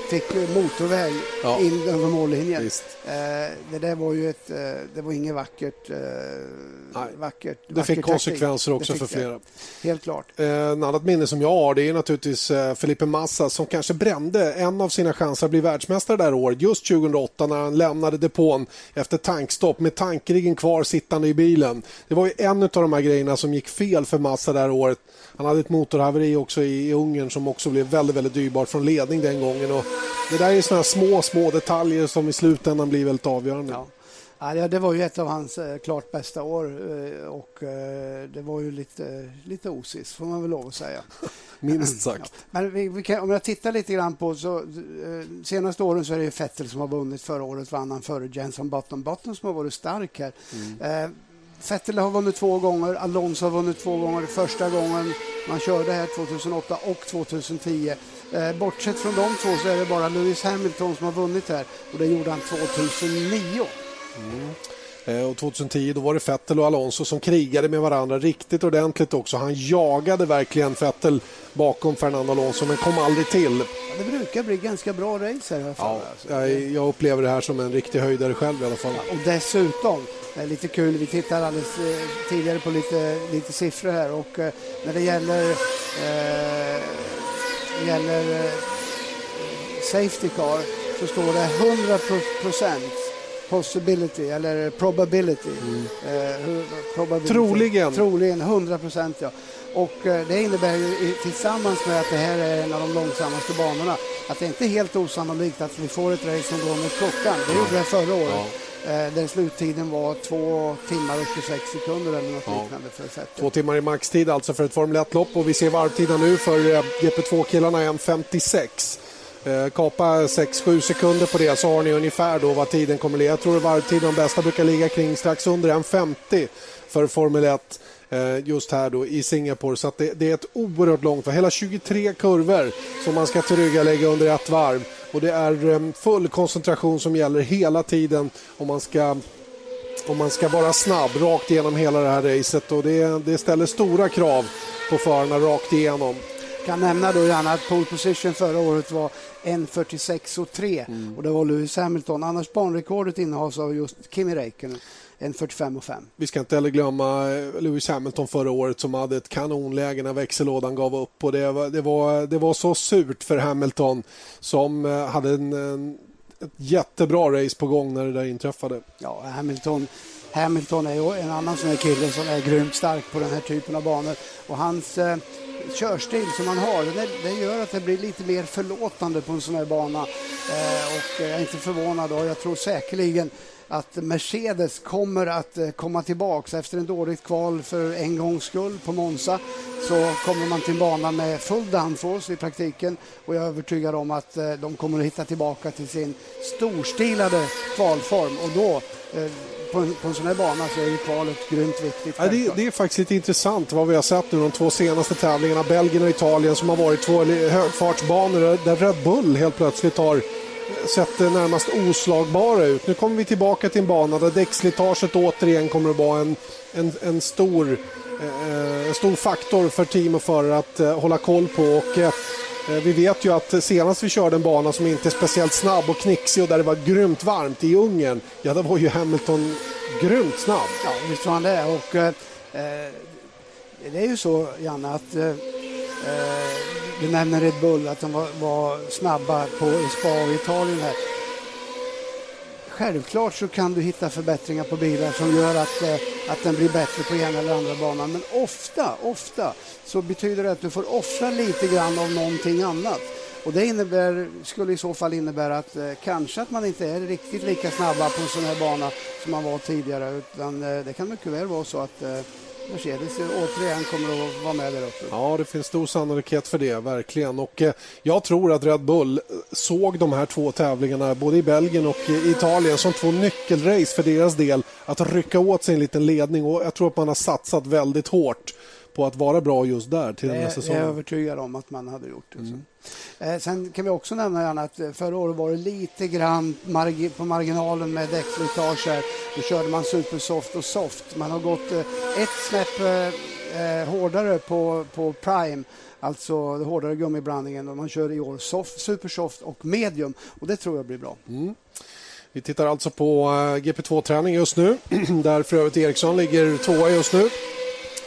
fick motorväg ja. in över mållinjen. Eh, det där var ju ett, eh, det var inget vackert. Eh, vackert det vackert fick konsekvenser taktik. också för flera. Det. Helt klart. Eh, en annat minne som jag har det är naturligtvis eh, Felipe Massa som kanske brände en av sina chanser att bli världsmästare där året, just 2008 när han lämnade depån efter tankstopp med tankriggen kvar sittande i bilen. Det var ju en av de här grejerna som gick fel för Massa där året. Han hade ett motorhaveri också i Ungern som också blev väldigt, väldigt dyrbart från ledning den gången. Och det där är såna små, små detaljer som i slutändan blir väldigt avgörande. Ja. Ja, det var ju ett av hans eh, klart bästa år eh, och eh, det var ju lite, lite osis får man väl lov att säga. [LAUGHS] Minst sagt. Ja. Men vi, vi kan, om jag tittar lite grann på så senaste åren så är det Vettel som har vunnit. Förra året vann han före Jenson Button. Button som har varit stark här. Mm. Vettel har vunnit två gånger, Alonso har vunnit två gånger. Första gången man körde här 2008 och 2010. Eh, bortsett från de två så är det bara Lewis Hamilton som har vunnit här och det gjorde han 2009. Mm. Eh, och 2010 då var det Vettel och Alonso som krigade med varandra riktigt ordentligt också. Han jagade verkligen Vettel bakom Fernando Alonso men kom aldrig till. Ja, det brukar bli ganska bra race här. I ja, alltså. jag, jag upplever det här som en riktig höjdare själv i alla fall. Ja, och dessutom, det är lite kul, vi tittade alldeles eh, tidigare på lite, lite siffror här och när det gäller, eh, gäller eh, Safety Car så står det 100 procent possibility eller probability. Mm. Eh, probability. Troligen. Troligen 100 procent ja. Och eh, det innebär ju tillsammans med att det här är en av de långsammaste banorna att det inte är helt osannolikt att vi får ett race som går mot klockan. Det gjorde det förra året. Ja. Eh, där sluttiden var två timmar och 26 sekunder eller något ja. liknande för. Två timmar i maxtid alltså för ett Formel 1-lopp och vi ser varvtiden nu för eh, GP2-killarna 1.56. Eh, kapa 6-7 sekunder på det så har ni ungefär då vad tiden kommer att ligga. Jag tror att varvtiden de bästa brukar ligga kring strax under 1.50 för Formel 1 eh, just här då i Singapore. Så det, det, är ett oerhört långt, hela 23 kurvor som man ska tillryggalägga under ett varv. Och det är eh, full koncentration som gäller hela tiden om man ska om man ska vara snabb rakt igenom hela det här racet och det, det ställer stora krav på förarna rakt igenom kan nämna då gärna att pole position förra året var 1.46,3 mm. och det var Lewis Hamilton. Annars banrekordet innehas av just Kimi Räikkönen. 1.45,5. Vi ska inte heller glömma eh, Lewis Hamilton förra året som hade ett kanonläge när växellådan gav upp. Och det, var, det, var, det var så surt för Hamilton som eh, hade en, en, ett jättebra race på gång när det där inträffade. Ja, Hamilton Hamilton är ju en annan sån här kille som är grymt stark på den här typen av banor. Och hans eh, körstil som han har, det, det, gör att det blir lite mer förlåtande på en sån här bana. Eh, och jag är inte förvånad och jag tror säkerligen att Mercedes kommer att eh, komma tillbaka efter en dåligt kval för en gångs skull på Monza så kommer man till banan med full downforce i praktiken. Och jag är övertygad om att eh, de kommer att hitta tillbaka till sin storstilade kvalform. Och då eh, på en, på en sån här bana så är ju kvalet grymt viktigt. Ja, det, det, är faktiskt lite intressant vad vi har sett nu de två senaste tävlingarna, Belgien och Italien som har varit två högfartsbanor där Red Bull helt plötsligt har sett närmast oslagbara ut. Nu kommer vi tillbaka till en bana där däckslitaget återigen kommer att vara en, en, en stor, eh, en stor faktor för team och förare att eh, hålla koll på. Och, eh, eh, vi vet ju att senast vi körde en bana som inte är speciellt snabb och knixig och där det var grymt varmt i Ungern, ja, då var ju Hamilton grymt snabb. Ja, visst var han det. Och, eh, eh det är ju så, Janne, att eh, du nämner Red Bull, att de var, var snabba på Spa och Italien här. Självklart så kan du hitta förbättringar på bilar som gör att, eh, att den blir bättre på ena eller andra banan. Men ofta, ofta så betyder det att du får offra lite grann av någonting annat. Och det innebär, skulle i så fall innebära att eh, kanske att man inte är riktigt lika snabba på en sån här bana som man var tidigare. Utan eh, det kan mycket väl vara så att eh, Mercedes återigen kommer att vara med där uppe. Ja, det finns stor sannolikhet för det, verkligen. Och eh, jag tror att Red Bull såg de här två tävlingarna, både i Belgien och i Italien, som två nyckelrace för deras del. Att rycka åt sig en liten ledning och jag tror att man har satsat väldigt hårt på att vara bra just där till den här säsongen. Jag är övertygad om att man hade gjort det. Mm. Eh, sen kan vi också nämna gärna att eh, förra året var det lite grann margi på marginalen med däckslitage. Då körde man supersoft och soft. Man har gått eh, ett snäpp eh, eh hårdare på, på prime alltså den hårdare gummiblandningen och man kör i år soft, supersoft och medium och det tror jag blir bra. Mm. Vi tittar alltså på eh, GP2-träning just nu [CLEARS THROAT] där för övrigt Eriksson ligger tvåa just nu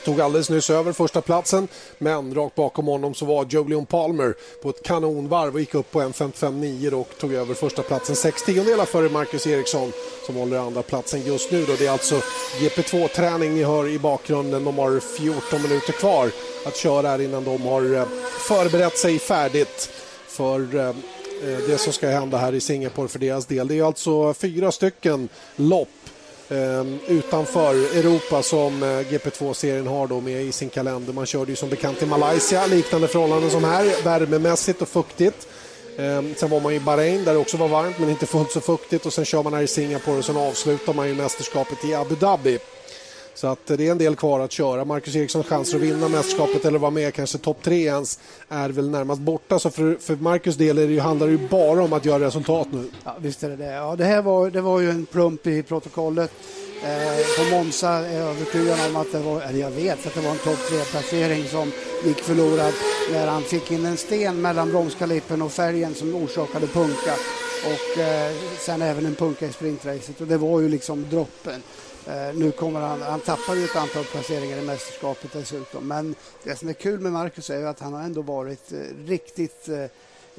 tog alldeles nyss över första platsen men rakt bakom honom så var Jolion Palmer på ett kanonvarv och gick upp på 1.55,9 och tog över första platsen 6 tiondelar före Marcus Eriksson som håller andra platsen just nu. Då. Det är alltså GP2-träning ni hör i bakgrunden. De har 14 minuter kvar att köra här innan de har eh, förberett sig färdigt för eh, eh, det som ska hända här i Singapore för deras del. Det är alltså fyra stycken lopp Ehm, utanför Europa som eh, GP2-serien har då med i sin kalender. Man körde ju som bekant i Malaysia, liknande förhållanden som här, värmemässigt och fuktigt. Ehm, sen var man i Bahrain där det också var varmt men inte fullt så fuktigt och sen kör man här i Singapore och sen avslutar man ju mästerskapet i Abu Dhabi. Så att det är en del kvar att köra. Marcus Erikssons chanser att vinna mästerskapet eller vara med kanske topp tre ens är väl närmast borta. Så för, för Marcus del är det ju, handlar det ju bara om att göra resultat nu. Ja, visst är det det. Ja, det här var, det var ju en plump i protokollet. Eh, på Monza är jag övertygad om att det var, eller jag vet att det var en topp tre-placering som gick förlorad när han fick in en sten mellan bromskalippen och färgen som orsakade punka. Och eh, sen även en punka i sprintracet och det var ju liksom droppen. Eh, nu kommer han, han tappar ju ett antal placeringar i mästerskapet dessutom. Men det som är kul med Marcus är att han har ändå varit eh, riktigt eh,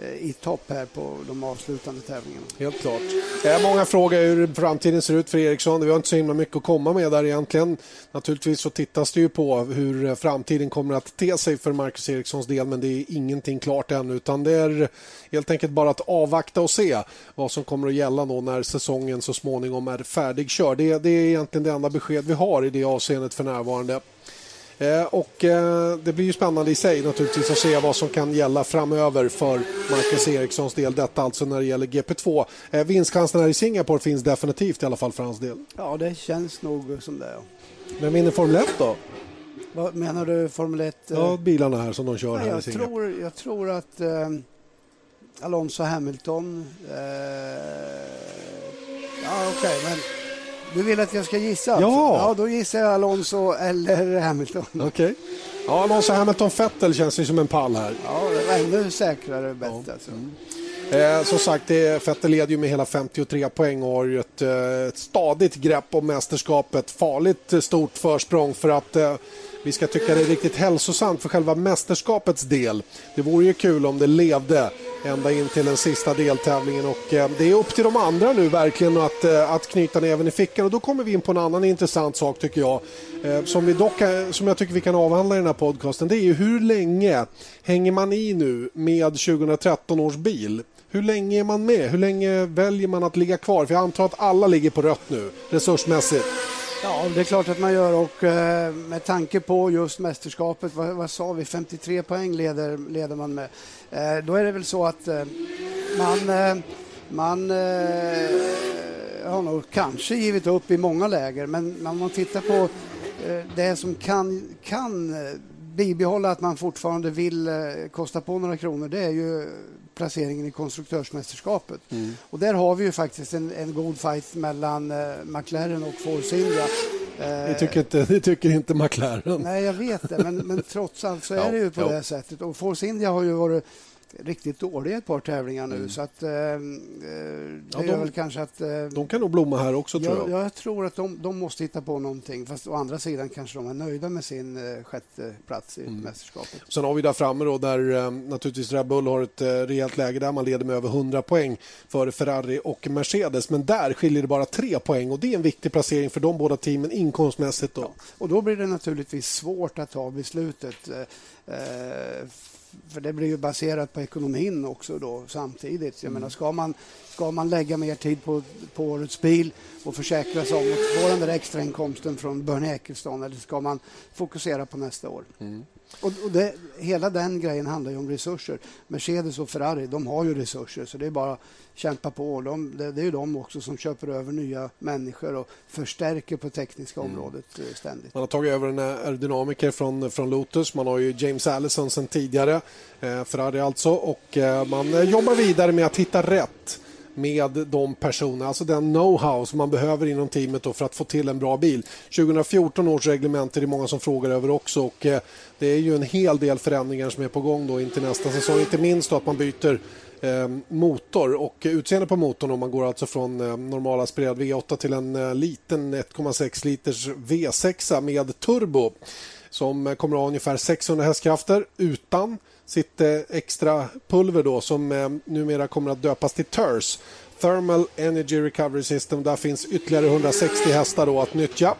Eh, i topp här på de avslutande tävlingarna. Helt klart. Eh, många frågar hur framtiden ser ut för Eriksson. Vi har inte så himla mycket att komma med där egentligen. Naturligtvis så tittas det ju på hur eh, framtiden kommer att te sig för Marcus Erikssons del men det är ingenting klart ännu utan det är helt enkelt bara att avvakta och se vad som kommer att gälla då när säsongen så småningom är färdigkörd. Det, det är egentligen det enda besked vi har i det avseendet för närvarande. Eh, och eh, det blir ju spännande i sig naturligtvis att se vad som kan gälla framöver för Marcus Erikssons del. Detta alltså när det gäller GP2. Eh, vinstchansen här i Singapore finns definitivt i alla fall för hans del. Ja, det känns nog som det. Men vinner Formel 1 då? Vad menar du Formel 1? Ja, bilarna här som de kör här jag i Singapore. Tror, jag tror att eh, Alonso Hamilton... Eh, ja, okej, okay, men du vill att jag ska gissa? Alltså? Ja! ja då gissar jag Alonso eller Hamilton. Okej. Okay. Ja, Alonso Hamilton Vettel känns ju som en pall här. Ja, det var ännu säkrare bett ja. alltså. Mm. Eh, som sagt, det, Vettel leder ju med hela 53 poäng och har ett, eh, ett stadigt grepp om mästerskapet. Farligt stort försprång för att eh, vi ska tycka det är riktigt hälsosamt för själva mästerskapets del. Det vore ju kul om det levde ända in till den sista deltävlingen. Och eh, det är upp till de andra nu verkligen att, eh, att knyta näven i fickan. Och då kommer vi in på en annan intressant sak tycker jag. Eh, som, vi dock, eh, som jag tycker vi kan avhandla i den här podcasten. Det är ju hur länge hänger man i nu med 2013 års bil? Hur länge är man med? Hur länge väljer man att ligga kvar? För jag antar att alla ligger på rött nu, resursmässigt. Ja, det är klart att man gör. Och eh, med tanke på just mästerskapet, vad, vad sa vi, 53 poäng leder, leder man med. Eh, då är det väl så att eh, man, man har nog kanske givit upp i många läger, men om man tittar på det som kan, kan bibehålla att man fortfarande vill kosta på några kronor, det är ju placeringen i konstruktörsmästerskapet. Mm. Och där har vi ju faktiskt en, en god fight mellan eh, McLaren och Force India. Det tycker, inte, [LAUGHS] det tycker inte McLaren. Nej, jag vet det, men, men trots allt så [LAUGHS] är ja, det ju på ja. det sättet. Och Force India har ju varit riktigt dåliga ett par tävlingar nu. Mm. Så att, eh, eh det ja, de, väl kanske att... Eh, de kan nog blomma här också, tror jag. Jag, jag tror att de, de, måste hitta på någonting. Fast å andra sidan kanske de är nöjda med sin eh, sjätte plats i mm. mästerskapet. Sen har vi där framme då, där eh, naturligtvis Red Bull har ett eh, rejält läge där man leder med över 100 poäng före Ferrari och Mercedes. Men där skiljer det bara tre poäng och det är en viktig placering för de båda teamen inkomstmässigt. Då. Ja, och då blir det naturligtvis svårt att ta beslutet. För det blir ju baserat på ekonomin också då samtidigt. Jag mm. menar, ska man, ska man lägga mer tid på, på årets bil och försäkra sig om att få den där extrainkomsten från Bernie Ecclestone eller ska man fokusera på nästa år? Mm. Och, och det, hela den grejen handlar ju om resurser. Mercedes och Ferrari de har ju resurser så det är bara att kämpa på. De, det, det är ju de också som köper över nya människor och förstärker på tekniska mm. området mm. ständigt. Man har tagit över en aerodynamiker från, från Lotus. Man har ju James Allison sen tidigare, eh, Ferrari alltså. Och eh, man eh, jobbar vidare med att hitta rätt med de personerna, alltså den know-how som man behöver inom teamet för att få till en bra bil. 2014 års reglement är det många som frågar över också och eh, det är ju en hel del förändringar som är på gång då in till nästa säsong. Inte minst att man byter eh, motor och utseende på motorn om man går alltså från eh, normal aspirerad V8 till en eh, liten 1,6 liters V6 med turbo som kommer att ha ungefär 600 hästkrafter utan sitt eh, extra pulver då som eh, numera kommer att döpas till TERS. Thermal Energy Recovery System. Där finns ytterligare 160 hästar då att nyttja.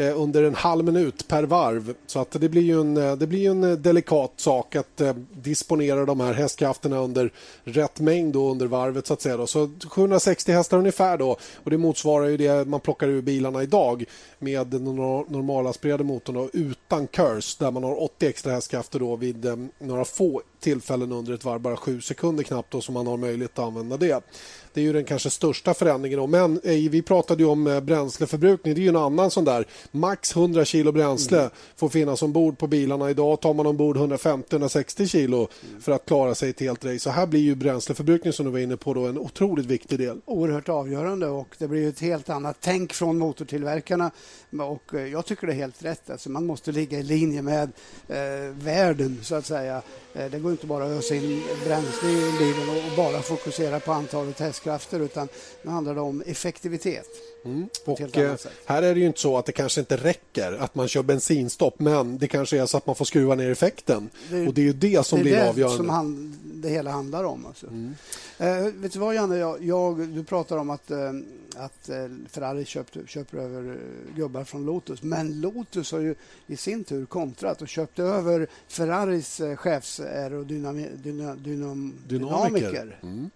Eh, under en halv minut per varv. Så att det blir ju en, eh, det blir en eh, delikat sak att disponera de här hästkrafterna under rätt mängd då under varvet. Så att säga då. Så 760 hästar ungefär då och det motsvarar ju det man plockar ur bilarna idag med den normalaspirerade motorn då, utan KURS där man har 80 extra hästkrafter då vid några få tillfällen under ett varv, bara sju sekunder knappt då, som man har möjlighet att använda det. Det är ju den kanske största förändringen. Men eh, vi pratade ju om eh, bränsleförbrukning. Det är ju en annan sån där. Max 100 kilo bränsle mm. får finnas ombord på bilarna. Idag tar man ombord 150-160 kilo mm. för att klara sig ett helt race. Så här blir ju bränsleförbrukning som du var inne på då en otroligt viktig del. Oerhört avgörande och det blir ett helt annat tänk från motortillverkarna. Och eh, jag tycker det är helt rätt. Alltså man måste ligga i linje med eh, världen så att säga. Eh, det går inte bara att ösa in bränsle i bilen och bara fokusera på antalet hästkrafter utan nu handlar det om effektivitet. Mm. Och eh, här är det ju inte så att det kanske inte räcker att man kör bensinstopp men det kanske är så att man får skruva ner effekten. Det, och det är ju det som det blir det avgörande. Som han, det hela handlar om. Alltså. Mm. Eh, vet du vad Janne, jag, jag, du pratar om att, eh, att eh, Ferrari köpte, köper över eh, gubbar från Lotus. Men Lotus har ju i sin tur kontrat och köpt över Ferraris eh, chefsaerodynamiker. Mm.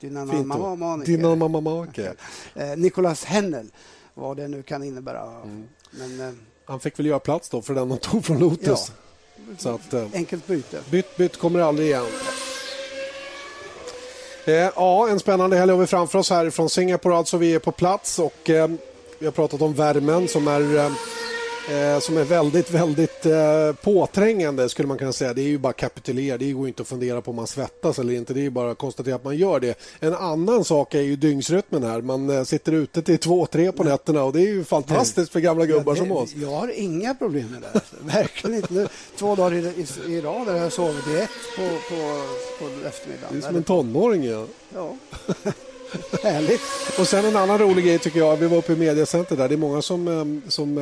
Dynamamamaker. [LAUGHS] eh, Nicolas Hennel, vad det nu kan innebära. Mm. Men, eh, Han fick väl göra plats då för den de tog från Lotus. Ja. Så att, eh, Enkelt byte. Bytt, bytt kommer aldrig igen. Eh, ja, en spännande helg har vi framför oss här från Singapore. Alltså, vi är på plats och eh, vi har pratat om värmen som är eh, eh, som är väldigt, väldigt eh, påträngande skulle man kunna säga. Det är ju bara kapitulera. Det går inte att fundera på om man svettas eller inte. Det är bara att konstatera att man gör det. En annan sak är ju dygnsrytmen här. Man eh, sitter ute till två, tre på nätterna och det är ju fantastiskt för gamla gubbar ja, det, som oss. Jag har inga problem med det. Alltså. [LAUGHS] Verkligen inte. Nu, två dagar i, i, i rad har jag sovit i ett på, på, på eftermiddagen. Det är som en tonåring. Ja. ja. [LAUGHS] Härligt. Och sen en annan rolig grej tycker jag. Vi var uppe i mediacenter där. Det är många som, eh, som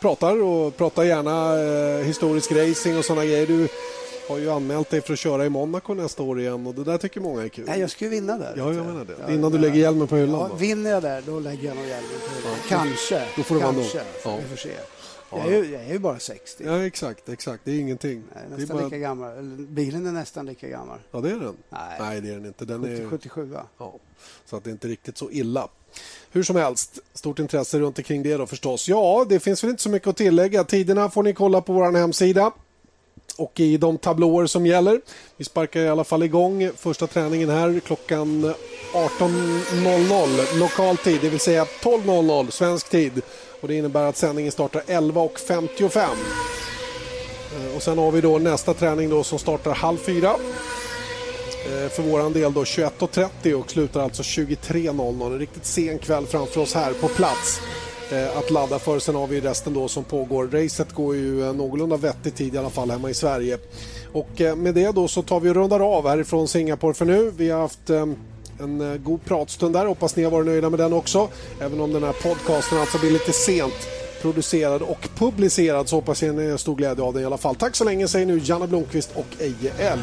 pratar och pratar gärna eh, historisk racing och såna grejer. Du, har ju anmält dig för att köra i Monaco nästa år igen och det där tycker många är kul. Nej, jag ska ju vinna där. Ja, jag menar det. Ja, Innan du lägger hjälmen på hyllan? Ja, vinner jag där, då lägger jag nog hjälmen på hyllan. Kanske. Då får du Kanske. Ja. Vi får se. Jag är, ju, jag är ju bara 60. Ja, exakt. exakt. Det är ingenting. Nej, nästan det är bara... lika gammal. Bilen är nästan lika gammal. Ja, det är den. Nej, Nej det är den inte. Den 70, är... 77. Ja, så att det är inte riktigt så illa. Hur som helst, stort intresse runt omkring det då förstås. Ja, det finns väl inte så mycket att tillägga. Tiderna får ni kolla på vår hemsida och i de tablåer som gäller. Vi sparkar i alla fall igång första träningen här klockan 18.00 lokal tid, det vill säga 12.00 svensk tid. Och Det innebär att sändningen startar 11.55. Eh, och sen har vi då nästa träning då som startar halv fyra. Eh, för vår del då 21.30 och slutar alltså 23.00. En riktigt sen kväll framför oss här på plats Eh, att ladda för. Sen har vi resten då som pågår. Racet går ju eh, någorlunda vettig tid i alla fall hemma i Sverige. Och eh, med det då så tar vi och rundar av härifrån Singapore för nu. Vi har haft en god pratstund där. Hoppas ni har varit nöjda med den också. Även om den här podcasten alltså blir lite sent producerad och publicerad så hoppas jag ni har stor glädje av den i alla fall. Tack så länge säger nu Janne Blomqvist och Eje Elg.